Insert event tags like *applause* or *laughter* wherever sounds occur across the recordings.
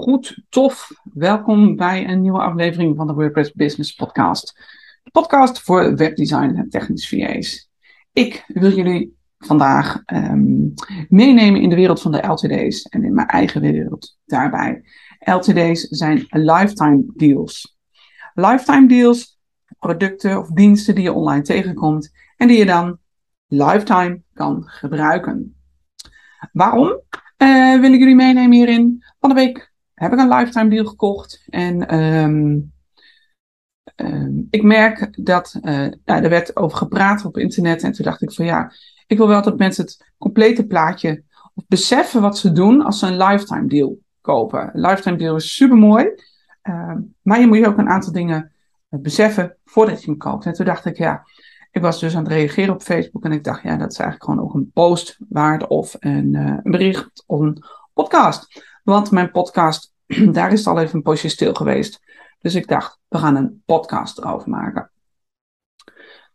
Goed, tof. Welkom bij een nieuwe aflevering van de WordPress Business Podcast. De podcast voor webdesign en technisch VA's. Ik wil jullie vandaag um, meenemen in de wereld van de LTD's en in mijn eigen wereld daarbij. LTD's zijn lifetime deals. Lifetime deals, producten of diensten die je online tegenkomt en die je dan lifetime kan gebruiken. Waarom uh, wil ik jullie meenemen hierin? Van de week heb ik een lifetime deal gekocht. En um, um, ik merk dat uh, er werd over gepraat op internet. En toen dacht ik van ja, ik wil wel dat mensen het complete plaatje beseffen wat ze doen als ze een lifetime deal kopen. Een lifetime deal is super mooi. Uh, maar je moet je ook een aantal dingen beseffen voordat je hem koopt. En toen dacht ik ja, ik was dus aan het reageren op Facebook en ik dacht, ja, dat is eigenlijk gewoon ook een post waard of een, uh, een bericht of een podcast. Want mijn podcast, *clears throat* daar is het al even een poosje stil geweest. Dus ik dacht, we gaan een podcast erover maken.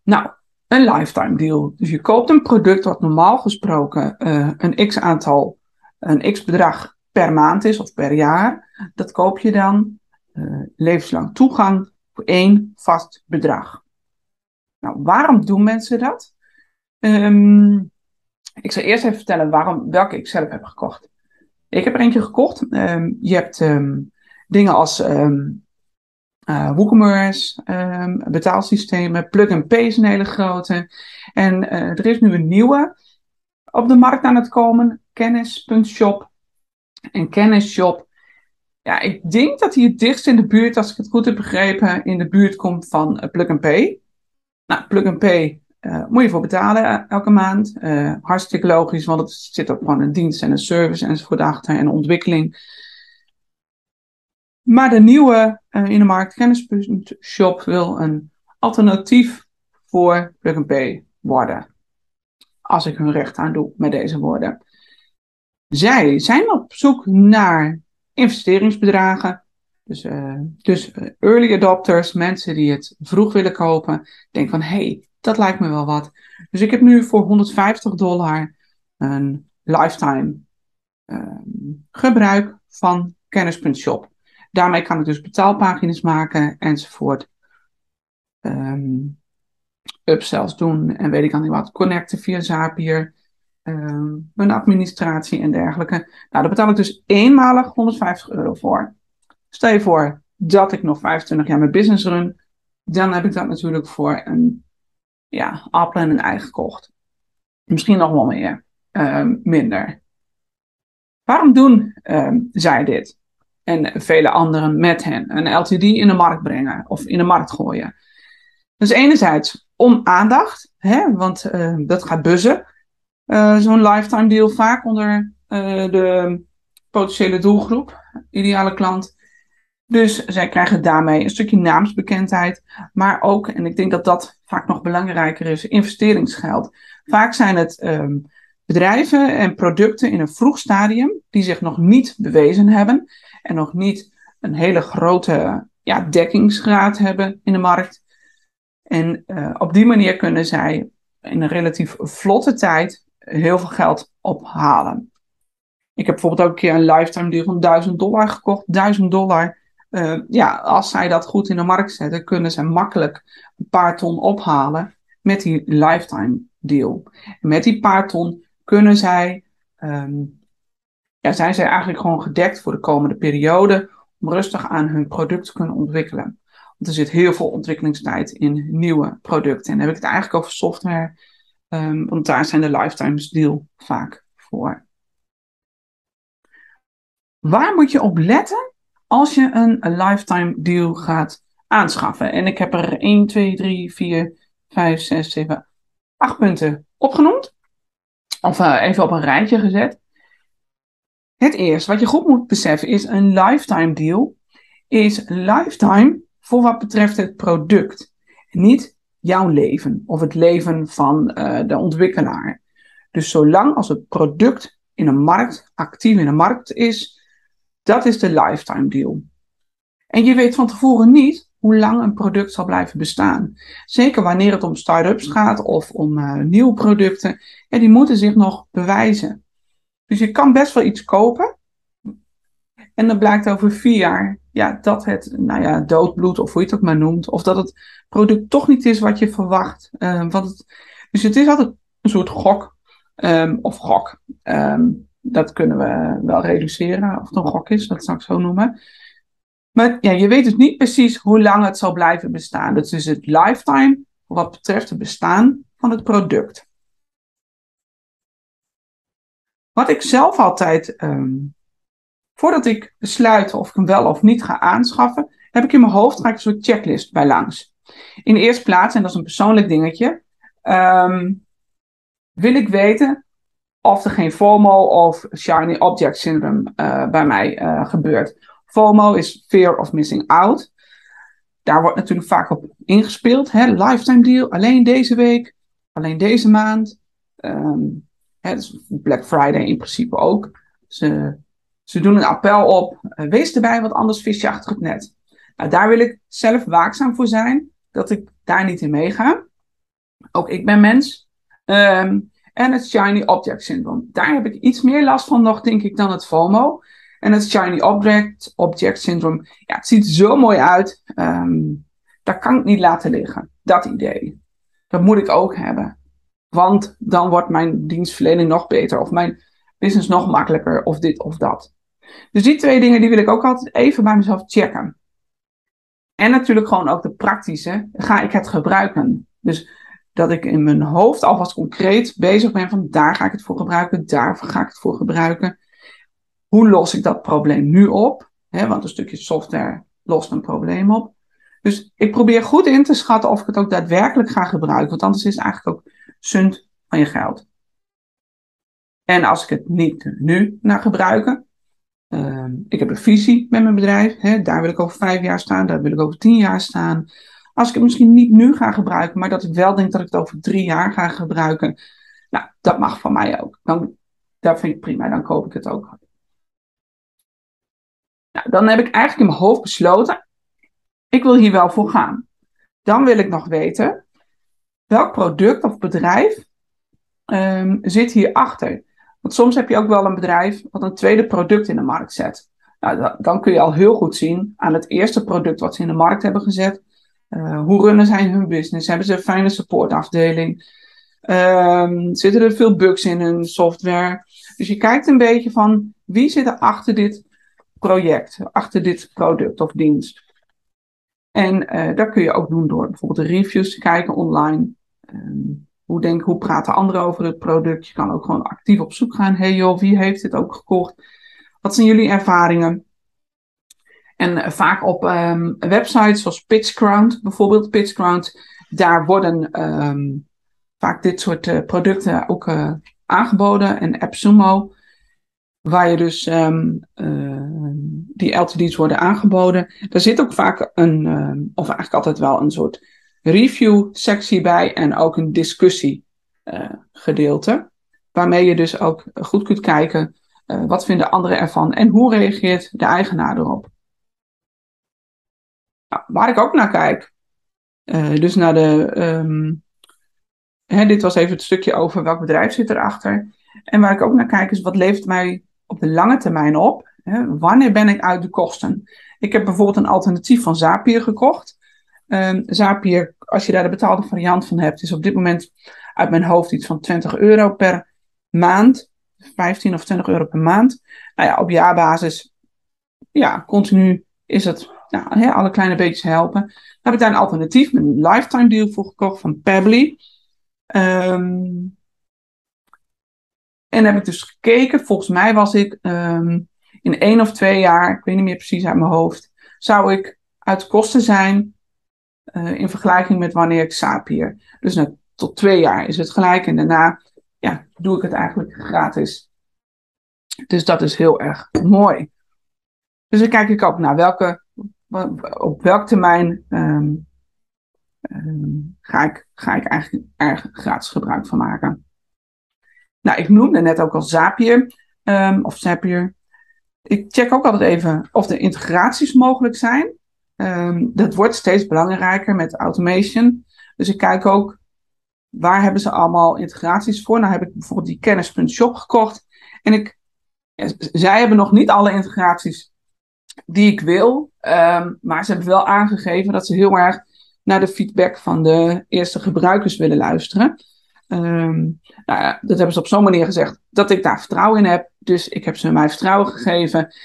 Nou, een lifetime deal. Dus je koopt een product wat normaal gesproken uh, een x aantal, een x bedrag per maand is of per jaar. Dat koop je dan uh, levenslang toegang voor één vast bedrag. Nou, waarom doen mensen dat? Um, ik zal eerst even vertellen waarom, welke ik zelf heb gekocht. Ik heb er eentje gekocht. Um, je hebt um, dingen als um, uh, WooCommerce, betaalsystemen, plug-and-pay is een hele grote. En uh, er is nu een nieuwe op de markt aan het komen, kennis.shop. En kennisshop, ja, ik denk dat hij het dichtst in de buurt, als ik het goed heb begrepen, in de buurt komt van uh, plug-and-pay. Nou, Plug and Pay uh, moet je voor betalen eh, elke maand. Uh, hartstikke logisch, want het zit ook gewoon een dienst en een service enzovoort achter en ontwikkeling. Maar de nieuwe in de markt kennis.shop wil een alternatief voor Plug and Pay worden. Als ik hun recht aan doe met deze woorden. Zij zijn op zoek naar investeringsbedragen dus, dus early adopters, mensen die het vroeg willen kopen, denken van hé, hey, dat lijkt me wel wat. Dus ik heb nu voor 150 dollar een lifetime uh, gebruik van kennis.shop. Daarmee kan ik dus betaalpagina's maken enzovoort. Um, upsells doen en weet ik al niet wat. Connecten via Zapier. Um, mijn administratie en dergelijke. Nou, daar betaal ik dus eenmalig 150 euro voor. Stel je voor dat ik nog 25 jaar mijn business run, dan heb ik dat natuurlijk voor een ja, appel en een ei gekocht. Misschien nog wel meer, um, minder. Waarom doen um, zij dit? En vele anderen met hen. Een LTD in de markt brengen of in de markt gooien. Dus enerzijds om aandacht, hè, want uh, dat gaat buzzen. Uh, Zo'n lifetime deal vaak onder uh, de potentiële doelgroep, ideale klant. Dus zij krijgen daarmee een stukje naamsbekendheid, maar ook, en ik denk dat dat vaak nog belangrijker is, investeringsgeld. Vaak zijn het um, bedrijven en producten in een vroeg stadium die zich nog niet bewezen hebben en nog niet een hele grote ja, dekkingsgraad hebben in de markt. En uh, op die manier kunnen zij in een relatief vlotte tijd heel veel geld ophalen. Ik heb bijvoorbeeld ook een keer een lifetime deal van 1000 dollar gekocht. 1000 dollar uh, ja, als zij dat goed in de markt zetten, kunnen ze makkelijk een paar ton ophalen met die lifetime deal. Met die paar ton kunnen zij, um, ja, zijn zij eigenlijk gewoon gedekt voor de komende periode om rustig aan hun product te kunnen ontwikkelen. Want er zit heel veel ontwikkelingstijd in nieuwe producten. En dan heb ik het eigenlijk over software, um, want daar zijn de lifetime deal vaak voor. Waar moet je op letten als je een lifetime deal gaat aanschaffen. En ik heb er 1, 2, 3, 4, 5, 6, 7, 8 punten opgenoemd. Of uh, even op een rijtje gezet. Het eerste wat je goed moet beseffen is een lifetime deal is lifetime voor wat betreft het product. Niet jouw leven of het leven van uh, de ontwikkelaar. Dus zolang als het product in een markt, actief in een markt is, dat is de lifetime deal. En je weet van tevoren niet hoe lang een product zal blijven bestaan. Zeker wanneer het om start-ups gaat of om uh, nieuwe producten. Ja, die moeten zich nog bewijzen. Dus je kan best wel iets kopen. En dan blijkt over vier jaar ja, dat het nou ja, doodbloed, of hoe je het ook maar noemt, of dat het product toch niet is wat je verwacht. Het, dus het is altijd een soort gok, um, of gok. Um, dat kunnen we wel reduceren, of het een gok is, dat zal ik zo noemen. Maar ja, je weet dus niet precies hoe lang het zal blijven bestaan. Dat is het lifetime wat betreft het bestaan van het product. Wat ik zelf altijd, um, voordat ik besluit of ik hem wel of niet ga aanschaffen, heb ik in mijn hoofd ik een soort checklist bij langs. In de eerste plaats, en dat is een persoonlijk dingetje, um, wil ik weten of er geen FOMO of Shiny Object Syndrome uh, bij mij uh, gebeurt. FOMO is Fear of Missing Out. Daar wordt natuurlijk vaak op ingespeeld. Hè? Lifetime deal, alleen deze week, alleen deze maand. Um, hè, dus Black Friday in principe ook. Ze, ze doen een appel op, uh, wees erbij, want anders vis je achter het net. Nou, daar wil ik zelf waakzaam voor zijn, dat ik daar niet in meega. Ook ik ben mens. Um, en het Shiny Object Syndrome. Daar heb ik iets meer last van nog, denk ik, dan het FOMO. En het Shiny Object, Object Syndrome, ja, het ziet zo mooi uit. Um, dat kan ik niet laten liggen. Dat idee. Dat moet ik ook hebben. Want dan wordt mijn dienstverlening nog beter. Of mijn business nog makkelijker. Of dit of dat. Dus die twee dingen die wil ik ook altijd even bij mezelf checken. En natuurlijk gewoon ook de praktische. Ga ik het gebruiken? Dus dat ik in mijn hoofd alvast concreet bezig ben van daar ga ik het voor gebruiken. Daar ga ik het voor gebruiken. Hoe los ik dat probleem nu op? want een stukje software lost een probleem op. Dus ik probeer goed in te schatten of ik het ook daadwerkelijk ga gebruiken. Want anders is het eigenlijk ook sunt van je geld. En als ik het niet nu naar gebruiken. Uh, ik heb een visie met mijn bedrijf. Daar wil ik over vijf jaar staan. Daar wil ik over tien jaar staan. Als ik het misschien niet nu ga gebruiken. Maar dat ik wel denk dat ik het over drie jaar ga gebruiken. Nou, dat mag van mij ook. Dan, dat vind ik prima. Dan koop ik het ook. Nou, dan heb ik eigenlijk in mijn hoofd besloten, ik wil hier wel voor gaan. Dan wil ik nog weten, welk product of bedrijf um, zit hierachter? Want soms heb je ook wel een bedrijf wat een tweede product in de markt zet. Nou, dan kun je al heel goed zien aan het eerste product wat ze in de markt hebben gezet. Uh, hoe runnen zij hun business? Hebben ze een fijne supportafdeling? Um, zitten er veel bugs in hun software? Dus je kijkt een beetje van wie zit er achter dit project, achter dit product of dienst. En uh, dat kun je ook doen door bijvoorbeeld de reviews te kijken online. Um, hoe, denk, hoe praten anderen over het product? Je kan ook gewoon actief op zoek gaan. Hey joh, wie heeft dit ook gekocht? Wat zijn jullie ervaringen? En uh, vaak op um, websites zoals PitchGround, bijvoorbeeld PitchGround, daar worden um, vaak dit soort uh, producten ook aangeboden. En AppSumo, waar je dus uh, die LTD's worden aangeboden. Daar zit ook vaak een, of eigenlijk altijd wel een soort review sectie bij en ook een discussie uh, gedeelte. Waarmee je dus ook goed kunt kijken wat vinden anderen ervan en hoe reageert de eigenaar erop. Nou, waar ik ook naar kijk, dus naar de, um, hè, dit was even het stukje over welk bedrijf zit erachter. En waar ik ook naar kijk is wat levert mij op de lange termijn op? Hè? Wanneer ben ik uit de kosten? Ik heb bijvoorbeeld een alternatief van Zapier gekocht. Um, Zapier, als je daar de betaalde variant van hebt, is op dit moment uit mijn hoofd iets van 20 euro per maand. 15 of 20 euro per maand. Nou ja, op jaarbasis, ja, continu is het nou, hè, alle kleine beetjes helpen. Dan heb ik daar een alternatief met een lifetime deal voor gekocht van Pabbly. Um, en heb ik dus gekeken, volgens mij was ik um, in één of twee jaar, ik weet niet meer precies uit mijn hoofd, zou ik uit kosten zijn uh, in vergelijking met wanneer ik Sapier. Dus nou, tot twee jaar is het gelijk en daarna ja, doe ik het eigenlijk gratis. Dus dat is heel erg mooi. Dus dan kijk ik ook naar welke, op welk termijn um, um, ga, ik, ga ik eigenlijk erg gratis gebruik van maken. Nou, ik noemde net ook al Zapier, um, of Zapier. Ik check ook altijd even of er integraties mogelijk zijn. Dat wordt steeds belangrijker met automation. Dus ik kijk ook waar hebben ze allemaal integraties voor. Nou heb ik bijvoorbeeld die kennis.shop gekocht. En ik, zij hebben nog niet alle integraties die ik wil. Ehm, maar ze hebben wel aangegeven dat ze heel erg naar de feedback van de eerste gebruikers willen luisteren. Um, nou ja, dat hebben ze op zo'n manier gezegd dat ik daar vertrouwen in heb. Dus ik heb ze mijn vertrouwen gegeven.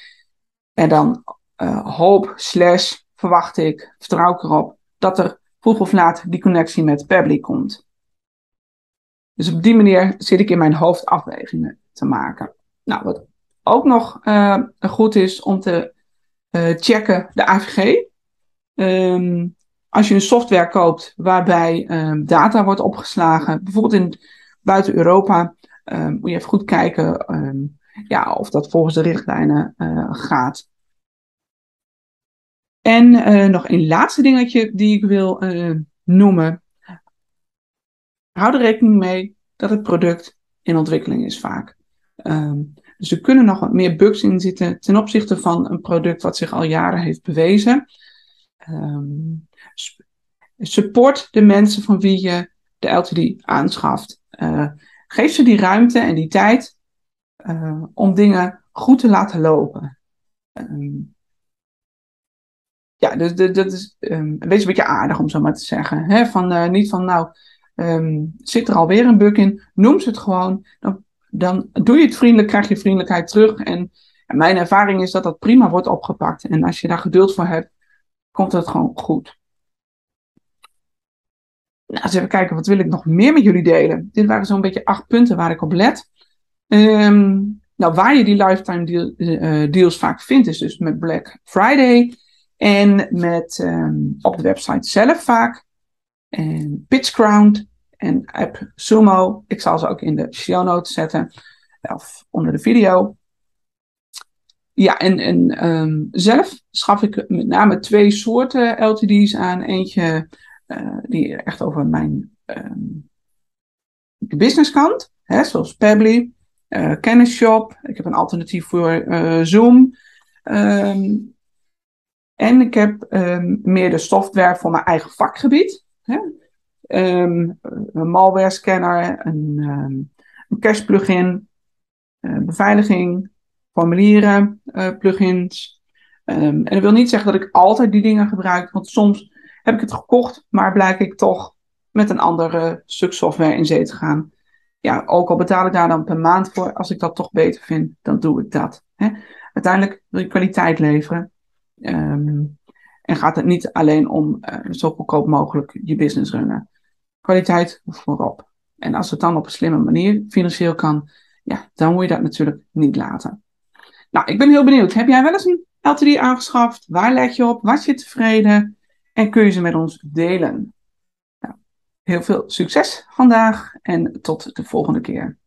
En dan uh, hoop slash verwacht ik, vertrouw ik erop, dat er vroeg of laat die connectie met Pebble komt. Dus op die manier zit ik in mijn hoofd afwegingen te maken. Nou, wat ook nog uh, goed is om te checken, de AVG. Um, als je een software koopt waarbij um, data wordt opgeslagen, bijvoorbeeld in buiten Europa, um, moet je even goed kijken ja, of dat volgens de richtlijnen uh, gaat. En uh, nog een laatste dingetje die ik wil noemen. Hou er rekening mee dat het product in ontwikkeling is vaak. Dus er kunnen nog wat meer bugs in zitten ten opzichte van een product wat zich al jaren heeft bewezen. Um, support de mensen van wie je de LTD aanschaft. Uh, geef ze die ruimte en die tijd uh, om dingen goed te laten lopen. Um, ja, dus dat is um, een beetje aardig om zo maar te zeggen. Hè? Van, uh, niet van, nou, zit er alweer een bug in, noem ze het gewoon. Dan, dan doe je het vriendelijk, krijg je vriendelijkheid terug. En, mijn ervaring is dat dat prima wordt opgepakt. En als je daar geduld voor hebt, komt het gewoon goed. Nou, eens even kijken, wat wil ik nog meer met jullie delen? Dit waren zo'n beetje acht punten waar ik op let. Um, nou, waar je die lifetime uh, deals vaak vindt, is dus met Black Friday en met um, op de website zelf vaak. En PitchCrown en AppSumo. Ik zal ze ook in de show notes zetten. Of onder de video. Ja, en, en um, zelf schaf ik met name twee soorten LTD's aan. Eentje uh, die echt over mijn um, businesskant, hè, zoals Pebble, uh, Kennisshop. Ik heb een alternatief voor uh, Zoom. Um, en ik heb meer de software voor mijn eigen vakgebied. Hè? Um, een malware scanner, een, um, een cache plugin, uh, beveiliging, formulieren, uh, plugins. en dat wil niet zeggen dat ik altijd die dingen gebruik, want soms heb ik het gekocht, maar blijk ik toch met een andere stuk software in zee te gaan. Ja, ook al betaal ik daar dan per maand voor, als ik dat toch beter vind, dan doe ik dat. Hè? Uiteindelijk wil je kwaliteit leveren. En gaat het niet alleen om uh, zo goedkoop mogelijk je business runnen. Kwaliteit voorop. En als het dan op een slimme manier financieel kan, ja, dan moet je dat natuurlijk niet laten. Nou, ik ben heel benieuwd. Heb jij wel eens een LTD aangeschaft? Waar let je op? Was je tevreden? En kun je ze met ons delen? Nou, heel veel succes vandaag en tot de volgende keer.